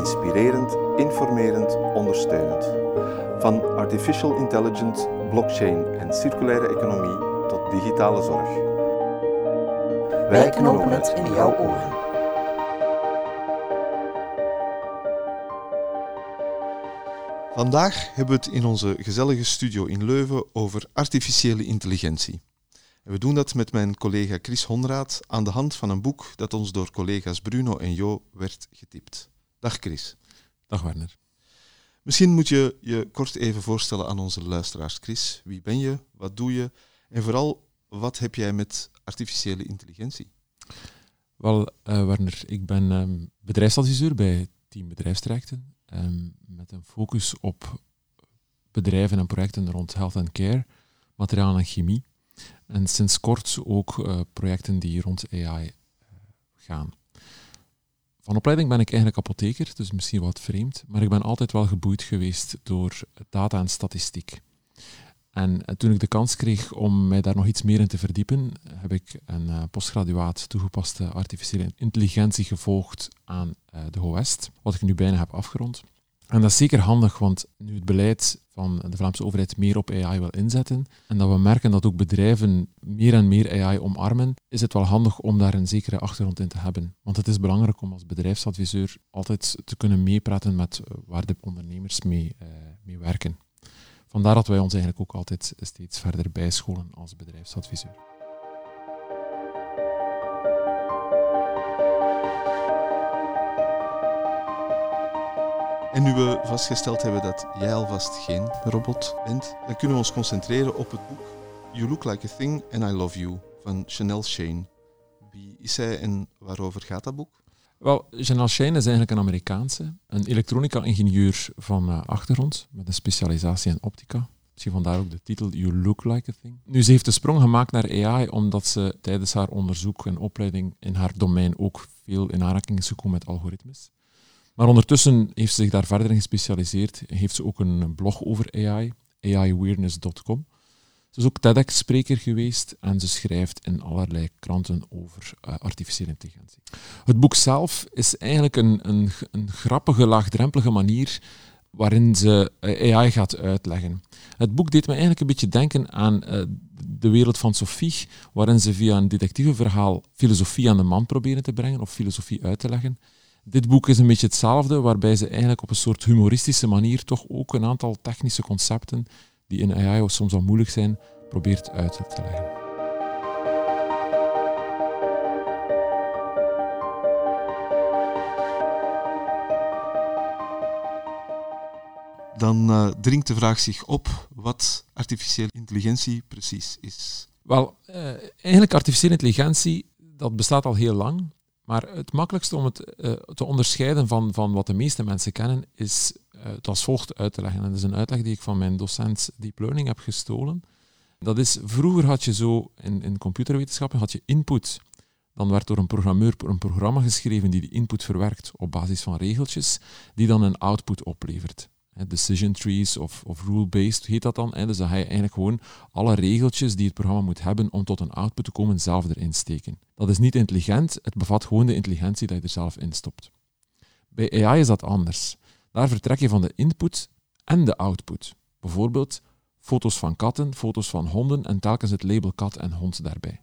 Inspirerend, informerend, ondersteunend. Van artificial intelligence, blockchain en circulaire economie tot digitale zorg. Wij knopen het in jouw oren. Vandaag hebben we het in onze gezellige studio in Leuven over artificiële intelligentie. En we doen dat met mijn collega Chris Honraad aan de hand van een boek dat ons door collega's Bruno en Jo werd getipt. Dag Chris. Dag Werner. Misschien moet je je kort even voorstellen aan onze luisteraars. Chris, wie ben je? Wat doe je? En vooral, wat heb jij met artificiële intelligentie? Wel, uh, Werner, ik ben um, bedrijfsadviseur bij Team Bedrijfstrajecten. Um, met een focus op bedrijven en projecten rond health and care, materiaal en chemie. En sinds kort ook uh, projecten die rond AI eh, gaan. Van opleiding ben ik eigenlijk apotheker, dus misschien wat vreemd, maar ik ben altijd wel geboeid geweest door data en statistiek. En eh, toen ik de kans kreeg om mij daar nog iets meer in te verdiepen, heb ik een uh, postgraduaat toegepaste artificiële intelligentie gevolgd aan uh, de HOEST, wat ik nu bijna heb afgerond. En dat is zeker handig, want nu het beleid van de Vlaamse overheid meer op AI wil inzetten en dat we merken dat ook bedrijven meer en meer AI omarmen, is het wel handig om daar een zekere achtergrond in te hebben. Want het is belangrijk om als bedrijfsadviseur altijd te kunnen meepraten met waar de ondernemers mee, uh, mee werken. Vandaar dat wij ons eigenlijk ook altijd steeds verder bijscholen als bedrijfsadviseur. En nu we vastgesteld hebben dat jij alvast geen robot bent, dan kunnen we ons concentreren op het boek You Look Like a Thing and I Love You van Chanel Shane. Wie is zij en waarover gaat dat boek? Wel, Chanel Shane is eigenlijk een Amerikaanse, een elektronica-ingenieur van uh, achtergrond, met een specialisatie in optica. Misschien vandaar ook de titel You Look Like a Thing. Nu, ze heeft de sprong gemaakt naar AI omdat ze tijdens haar onderzoek en opleiding in haar domein ook veel in aanraking is gekomen met algoritmes. Maar ondertussen heeft ze zich daar verder in gespecialiseerd. Heeft ze ook een blog over AI, aiawareness.com. Ze is ook TEDx-spreker geweest en ze schrijft in allerlei kranten over uh, artificiële intelligentie. Het boek zelf is eigenlijk een, een, een grappige, laagdrempelige manier waarin ze uh, AI gaat uitleggen. Het boek deed me eigenlijk een beetje denken aan uh, de wereld van Sophie, waarin ze via een detectiveverhaal filosofie aan de man proberen te brengen of filosofie uit te leggen. Dit boek is een beetje hetzelfde, waarbij ze eigenlijk op een soort humoristische manier toch ook een aantal technische concepten die in AI soms al moeilijk zijn, probeert uit te leggen. Dan uh, dringt de vraag zich op wat artificiële intelligentie precies is. Wel, uh, eigenlijk artificiële intelligentie, dat bestaat al heel lang. Maar het makkelijkste om het uh, te onderscheiden van, van wat de meeste mensen kennen, is uh, het als volgt uit te leggen. En dat is een uitleg die ik van mijn docent Deep Learning heb gestolen. Dat is, vroeger had je zo, in, in computerwetenschappen, had je input. Dan werd door een programmeur een programma geschreven die die input verwerkt op basis van regeltjes, die dan een output oplevert decision trees of, of rule-based heet dat dan. Dus dan ga je eigenlijk gewoon alle regeltjes die het programma moet hebben om tot een output te komen, zelf erin steken. Dat is niet intelligent, het bevat gewoon de intelligentie dat je er zelf in stopt. Bij AI is dat anders. Daar vertrek je van de input en de output. Bijvoorbeeld foto's van katten, foto's van honden en telkens het label kat en hond daarbij.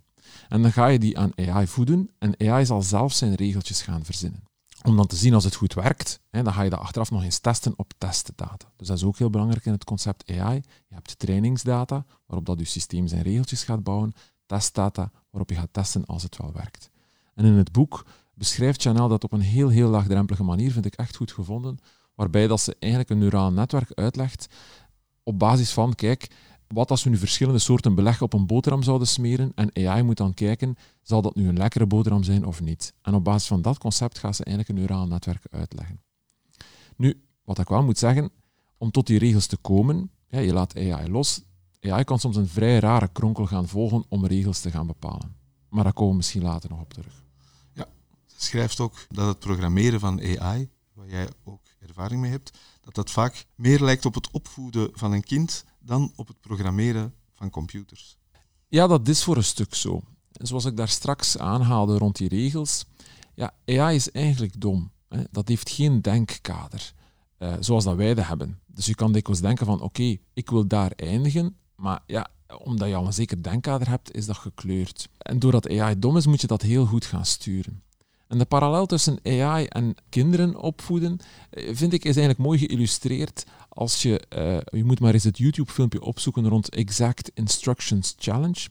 En dan ga je die aan AI voeden en AI zal zelf zijn regeltjes gaan verzinnen om dan te zien als het goed werkt, hè, dan ga je dat achteraf nog eens testen op testdata. Dus dat is ook heel belangrijk in het concept AI. Je hebt trainingsdata, waarop dat je systeem zijn regeltjes gaat bouwen, testdata, waarop je gaat testen als het wel werkt. En in het boek beschrijft Chanel dat op een heel, heel laagdrempelige manier, vind ik echt goed gevonden, waarbij dat ze eigenlijk een neuraal netwerk uitlegt op basis van, kijk, wat als we nu verschillende soorten beleg op een boterham zouden smeren en AI moet dan kijken, zal dat nu een lekkere boterham zijn of niet? En op basis van dat concept gaat ze eigenlijk een neuraal netwerk uitleggen. Nu, wat ik wel moet zeggen, om tot die regels te komen, ja, je laat AI los, AI kan soms een vrij rare kronkel gaan volgen om regels te gaan bepalen. Maar daar komen we misschien later nog op terug. Ja, ze schrijft ook dat het programmeren van AI, waar jij ook ervaring mee hebt, dat dat vaak meer lijkt op het opvoeden van een kind dan op het programmeren van computers. Ja, dat is voor een stuk zo. En zoals ik daar straks aanhaalde rond die regels, ja, AI is eigenlijk dom. Hè. Dat heeft geen denkkader, uh, zoals dat wij dat hebben. Dus je kan dikwijls denken van, oké, ik wil daar eindigen, maar ja, omdat je al een zeker denkkader hebt, is dat gekleurd. En doordat AI dom is, moet je dat heel goed gaan sturen. En de parallel tussen AI en kinderen opvoeden, eh, vind ik, is eigenlijk mooi geïllustreerd als je, uh, je moet maar eens het YouTube-filmpje opzoeken rond Exact Instructions Challenge.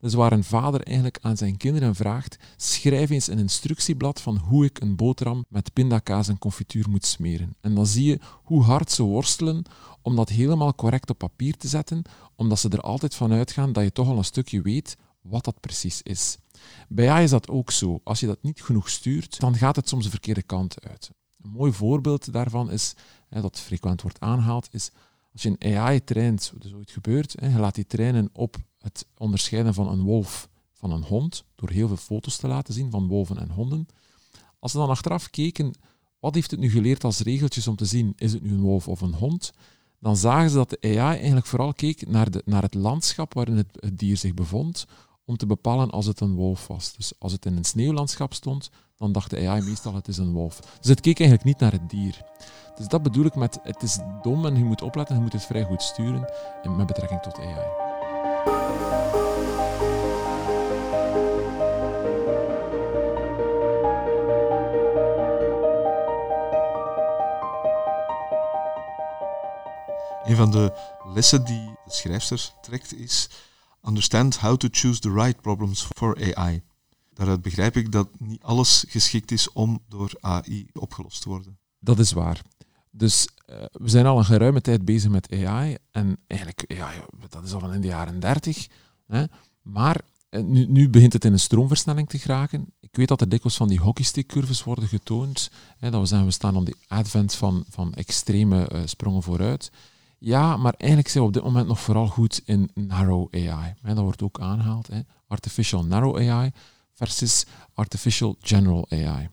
Dus waar een vader eigenlijk aan zijn kinderen vraagt: schrijf eens een instructieblad van hoe ik een boterham met pindakaas en confituur moet smeren. En dan zie je hoe hard ze worstelen om dat helemaal correct op papier te zetten, omdat ze er altijd van uitgaan dat je toch al een stukje weet wat dat precies is. Bij AI is dat ook zo. Als je dat niet genoeg stuurt, dan gaat het soms de verkeerde kant uit. Een mooi voorbeeld daarvan is, dat frequent wordt aangehaald, is als je een AI traint, is ooit gebeurd, hè, je laat die trainen op het onderscheiden van een wolf van een hond, door heel veel foto's te laten zien van wolven en honden. Als ze dan achteraf keken, wat heeft het nu geleerd als regeltjes om te zien, is het nu een wolf of een hond, dan zagen ze dat de AI eigenlijk vooral keek naar, de, naar het landschap waarin het, het dier zich bevond, om te bepalen als het een wolf was. Dus als het in een sneeuwlandschap stond, dan dacht de AI meestal het is een wolf. Dus het keek eigenlijk niet naar het dier. Dus dat bedoel ik met het is dom en je moet opletten, je moet het vrij goed sturen met betrekking tot AI. Een van de lessen die de schrijfster trekt is Understand how to choose the right problems for AI. Daaruit begrijp ik dat niet alles geschikt is om door AI opgelost te worden. Dat is waar. Dus uh, we zijn al een geruime tijd bezig met AI. En eigenlijk, ja, dat is al van in de jaren 30. Hè. Maar uh, nu, nu, begint het in een stroomversnelling te geraken. Ik weet dat er dikwijls van die hockeystick-curves worden getoond. Hè, dat we zeggen, we staan op die advent van, van extreme uh, sprongen vooruit. Ja, maar eigenlijk zijn we op dit moment nog vooral goed in narrow AI. Dat wordt ook aangehaald. Hè. Artificial narrow AI versus artificial general AI.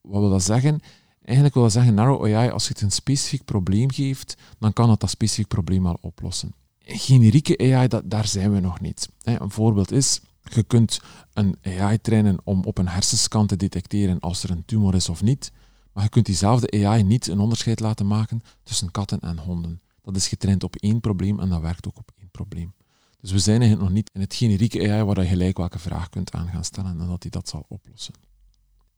Wat wil dat zeggen? Eigenlijk wil dat zeggen, narrow AI, als je het een specifiek probleem geeft, dan kan het dat specifiek probleem al oplossen. Generieke AI, dat, daar zijn we nog niet. Een voorbeeld is, je kunt een AI trainen om op een hersenscan te detecteren als er een tumor is of niet, maar je kunt diezelfde AI niet een onderscheid laten maken tussen katten en honden. Dat is getraind op één probleem en dat werkt ook op één probleem. Dus we zijn eigenlijk nog niet in het generieke AI waar je gelijk welke vraag kunt aan gaan stellen en dat hij dat zal oplossen.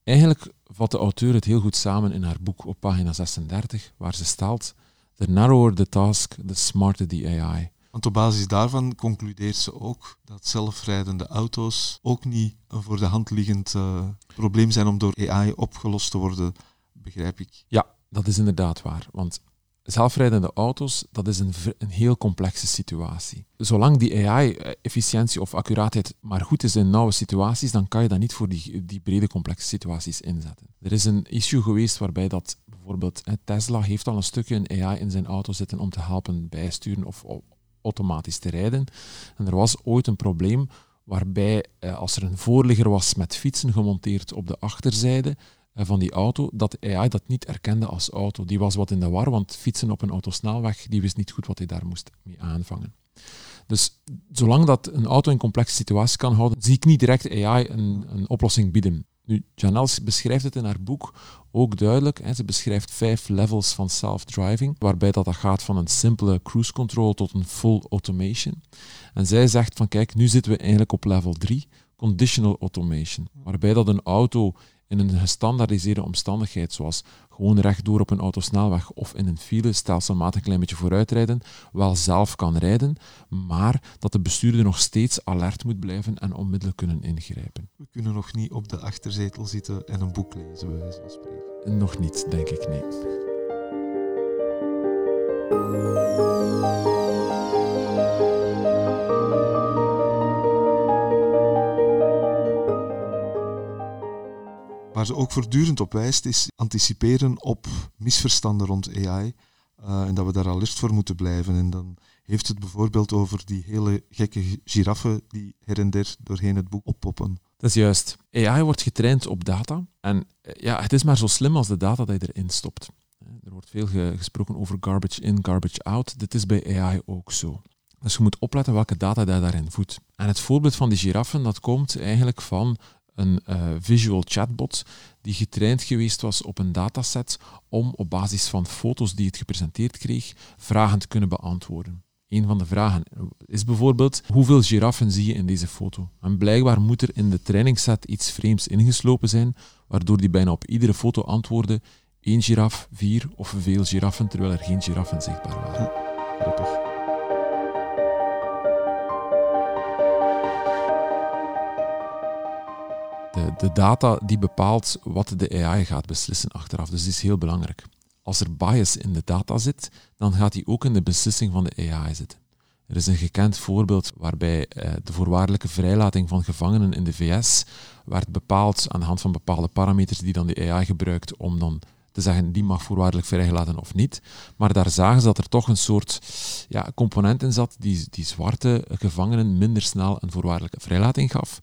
Eigenlijk vat de auteur het heel goed samen in haar boek op pagina 36, waar ze stelt: The narrower the task, the smarter the AI. Want op basis daarvan concludeert ze ook dat zelfrijdende auto's ook niet een voor de hand liggend uh, probleem zijn om door AI opgelost te worden, begrijp ik. Ja, dat is inderdaad waar. Want zelfrijdende auto's, dat is een, een heel complexe situatie. Zolang die AI-efficiëntie of accuraatheid maar goed is in nauwe situaties, dan kan je dat niet voor die, die brede complexe situaties inzetten. Er is een issue geweest waarbij dat bijvoorbeeld Tesla heeft al een stukje een AI in zijn auto zitten om te helpen bijsturen of automatisch te rijden. En er was ooit een probleem waarbij eh, als er een voorligger was met fietsen gemonteerd op de achterzijde, van die auto, dat AI dat niet erkende als auto. Die was wat in de war, want fietsen op een autosnelweg, die wist niet goed wat hij daar moest mee aanvangen. Dus zolang dat een auto in complexe situaties kan houden, zie ik niet direct AI een, een oplossing bieden. Nu, Janelle beschrijft het in haar boek ook duidelijk. Hè. Ze beschrijft vijf levels van self-driving, waarbij dat, dat gaat van een simpele cruise control tot een full automation. En zij zegt van kijk, nu zitten we eigenlijk op level 3, conditional automation, waarbij dat een auto in een gestandaardiseerde omstandigheid, zoals gewoon rechtdoor op een autosnelweg of in een file stelselmatig een klein beetje vooruitrijden, wel zelf kan rijden, maar dat de bestuurder nog steeds alert moet blijven en onmiddellijk kunnen ingrijpen. We kunnen nog niet op de achterzetel zitten en een boek lezen, bij wijze van spreken. Nog niet, denk ik niet. Waar ze ook voortdurend op wijst, is anticiperen op misverstanden rond AI. uh, en dat we daar alert voor moeten blijven. En dan heeft het bijvoorbeeld over die hele gekke giraffen die her en der doorheen het boek oppoppen. Dat is juist. AI wordt getraind op data. En ja, het is maar zo slim als de data die je erin stopt. Er wordt veel gesproken over garbage in, garbage out. Dit is bij AI ook zo. Dus je moet opletten welke data je daarin voedt. En het voorbeeld van die giraffen, dat komt eigenlijk van een uh, visual chatbot die getraind geweest was op een dataset om op basis van foto's die het gepresenteerd kreeg, vragen te kunnen beantwoorden. Een van de vragen is bijvoorbeeld, hoeveel giraffen zie je in deze foto? En blijkbaar moet er in de trainingsset iets vreemds ingeslopen zijn, waardoor die bijna op iedere foto antwoordde één giraf, vier of veel giraffen, terwijl er geen giraffen zichtbaar waren. Grappig. De, de, data die bepaalt wat de AI gaat beslissen achteraf. Dus die is heel belangrijk. Als er bias in de data zit, dan gaat die ook in de beslissing van de AI zitten. Er is een gekend voorbeeld waarbij eh, de voorwaardelijke vrijlating van gevangenen in de VS werd bepaald aan de hand van bepaalde parameters die dan de AI gebruikt om dan te zeggen die mag voorwaardelijk vrijgelaten of niet. Maar daar zagen ze dat er toch een soort ja, component in zat die, die zwarte gevangenen minder snel een voorwaardelijke vrijlating gaf.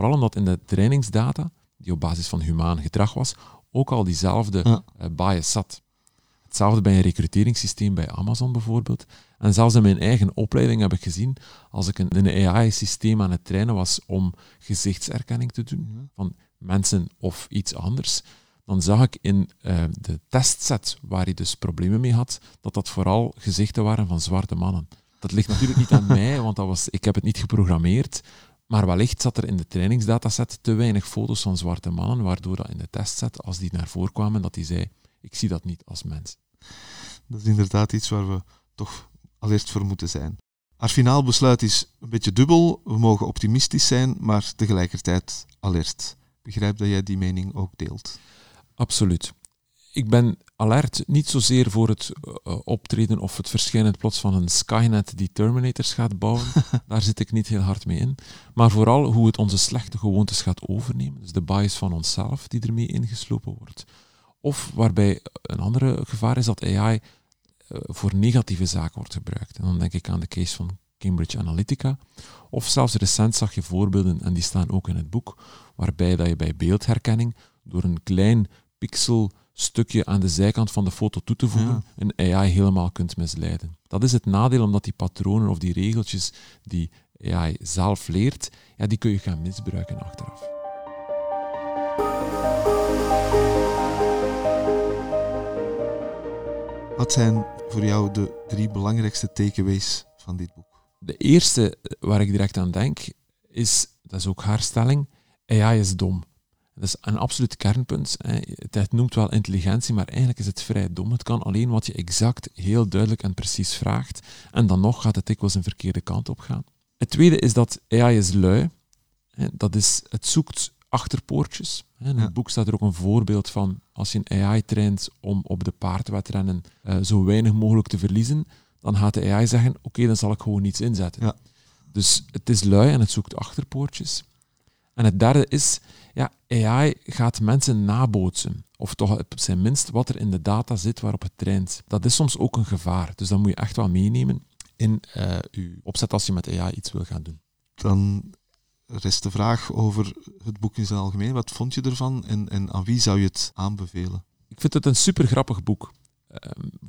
Vooral omdat in de trainingsdata, die op basis van humaan gedrag was, ook al diezelfde uh, bias zat. Hetzelfde bij een recruteringssysteem bij Amazon bijvoorbeeld. En zelfs in mijn eigen opleiding heb ik gezien, als ik een, een AI-systeem aan het trainen was om gezichtsherkenning te doen van mensen of iets anders, dan zag ik in uh, de testset waar hij dus problemen mee had, dat dat vooral gezichten waren van zwarte mannen. Dat ligt natuurlijk niet aan mij, want dat was, ik heb het niet geprogrammeerd, maar wellicht zat er in de trainingsdataset te weinig foto's van zwarte mannen, waardoor dat in de testset, als die naar voren kwamen, dat hij zei, ik zie dat niet als mens. Dat is inderdaad iets waar we toch alert voor moeten zijn. Haar finaal besluit is een beetje dubbel. We mogen optimistisch zijn, maar tegelijkertijd alert. Begrijp dat jij die mening ook deelt. Absoluut. Ik ben alert niet zozeer voor het uh, optreden of het verschijnen plots van een Skynet die Terminators gaat bouwen. Daar zit ik niet heel hard mee in. Maar vooral hoe het onze slechte gewoontes gaat overnemen. Dus de bias van onszelf die ermee ingeslopen wordt. Of waarbij een andere gevaar is dat AI uh, voor negatieve zaken wordt gebruikt. En dan denk ik aan de case van Cambridge Analytica. Of zelfs recent zag je voorbeelden, en die staan ook in het boek, waarbij dat je bij beeldherkenning door een klein pixelstukje aan de zijkant van de foto toe te voegen, een AI helemaal kunt misleiden. Dat is het nadeel, omdat die patronen of die regeltjes die AI zelf leert, ja, die kun je gaan misbruiken achteraf. Wat zijn voor jou de drie belangrijkste takeaways van dit boek? De eerste waar ik direct aan denk, is, dat is ook haar stelling, AI is dom. Dat is een absoluut kernpunt. Het noemt wel intelligentie, maar eigenlijk is het vrij dom. Het kan alleen wat je exact, heel duidelijk en precies vraagt. En dan nog gaat het dikwijls een verkeerde kant op gaan. Het tweede is dat AI is lui. Dat is, het zoekt achterpoortjes. In het boek staat er ook een voorbeeld van als je een AI traint om op de paardwedrennen uh, zo weinig mogelijk te verliezen, dan gaat de AI zeggen, oké, dan zal ik gewoon niets inzetten. Ja. Dus het is lui en het zoekt achterpoortjes. En het derde is, ja, AI gaat mensen nabootsen. Of toch op zijn minst wat er in de data zit waarop het traint. Dat is soms ook een gevaar. Dus dat moet je echt wel meenemen in uh, je opzet als je met AI iets wil gaan doen. Dan rest de vraag over het boek in zijn algemeen. Wat vond je ervan en, en aan wie zou je het aanbevelen? Ik vind het een super grappig boek. Uh,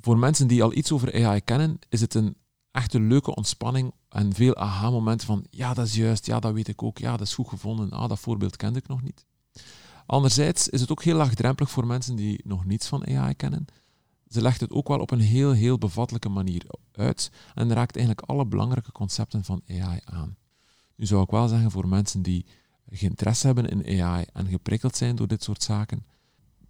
voor mensen die al iets over AI kennen, is het een echt een leuke ontspanning en veel aha-momenten van ja, dat is juist, ja, dat weet ik ook, ja, dat is goed gevonden, ah, dat voorbeeld kende ik nog niet. Anderzijds is het ook heel laagdrempelig voor mensen die nog niets van AI kennen. Ze legt het ook wel op een heel, heel bevattelijke manier uit en raakt eigenlijk alle belangrijke concepten van AI aan. Nu zou ik wel zeggen voor mensen die interesse hebben in AI en geprikkeld zijn door dit soort zaken,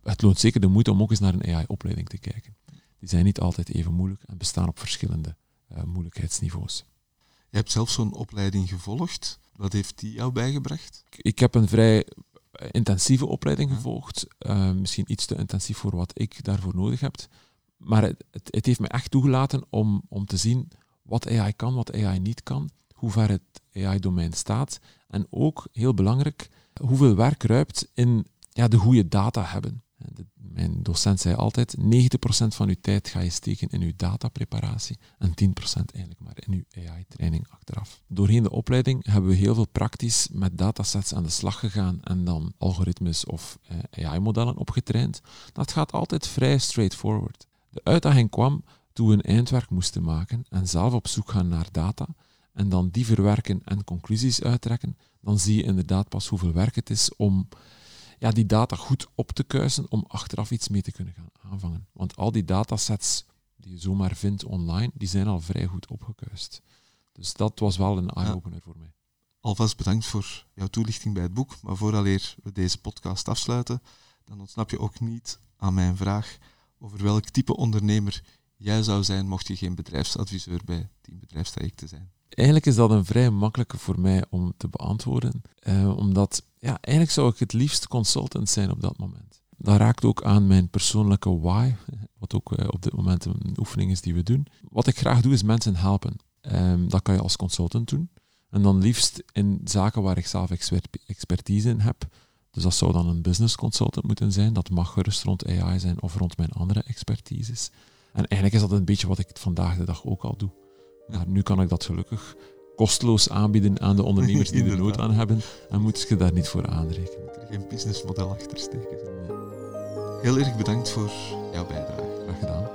het loont zeker de moeite om ook eens naar een AI-opleiding te kijken. Die zijn niet altijd even moeilijk en bestaan op verschillende moeilijkheidsniveaus. Je hebt zelf zo'n opleiding gevolgd. Wat heeft die jou bijgebracht? Ik heb een vrij intensieve opleiding gevolgd. Uh, misschien iets te intensief voor wat ik daarvoor nodig heb. Maar het, het, het, heeft me echt toegelaten om, om te zien wat AI kan, wat AI niet kan, hoe ver het AI-domein staat. En ook, heel belangrijk, hoeveel werk ruipt in ja, de goede data hebben. Mijn docent zei altijd, 90% van uw tijd ga je steken in uw datapreparatie en 10% eigenlijk maar in uw AI-training achteraf. Doorheen de opleiding hebben we heel veel praktisch met datasets aan de slag gegaan en dan algoritmes of eh, AI-modellen opgetraind. Dat gaat altijd vrij straightforward. De uitdaging kwam toen we een eindwerk moesten maken en zelf op zoek gaan naar data en dan die verwerken en conclusies uittrekken, dan zie je inderdaad pas hoeveel werk het is om ja, die data goed op te kuisen om achteraf iets mee te kunnen gaan aanvangen. Want al die datasets die je zomaar vindt online, die zijn al vrij goed opgekuist. Dus dat was wel een eye-opener voor mij. Alvast bedankt voor jouw toelichting bij het boek. Maar vooraleer we deze podcast afsluiten, dan ontsnap je ook niet aan mijn vraag over welk type ondernemer jij zou zijn mocht je geen bedrijfsadviseur bij Team Bedrijfstrajecten zijn. Eigenlijk is dat een vrij makkelijke voor mij om te beantwoorden, eh, omdat ja, eigenlijk zou ik het liefst consultant zijn op dat moment. Dat raakt ook aan mijn persoonlijke why, wat ook eh, op dit moment een oefening is die we doen. Wat ik graag doe is mensen helpen. Um, dat kan je als consultant doen. En dan liefst in zaken waar ik zelf expertise in heb. Dus dat zou dan een business consultant moeten zijn. Dat mag gerust rond AI zijn of rond mijn andere expertises. En eigenlijk is dat een beetje wat ik vandaag de dag ook al doe. Maar nu kan ik dat gelukkig kosteloos aanbieden aan de ondernemers die er nood aan hebben. En moet je daar niet voor aanrekenen. Er geen businessmodel achter steken. Heel erg bedankt voor jouw bijdrage. Graag gedaan.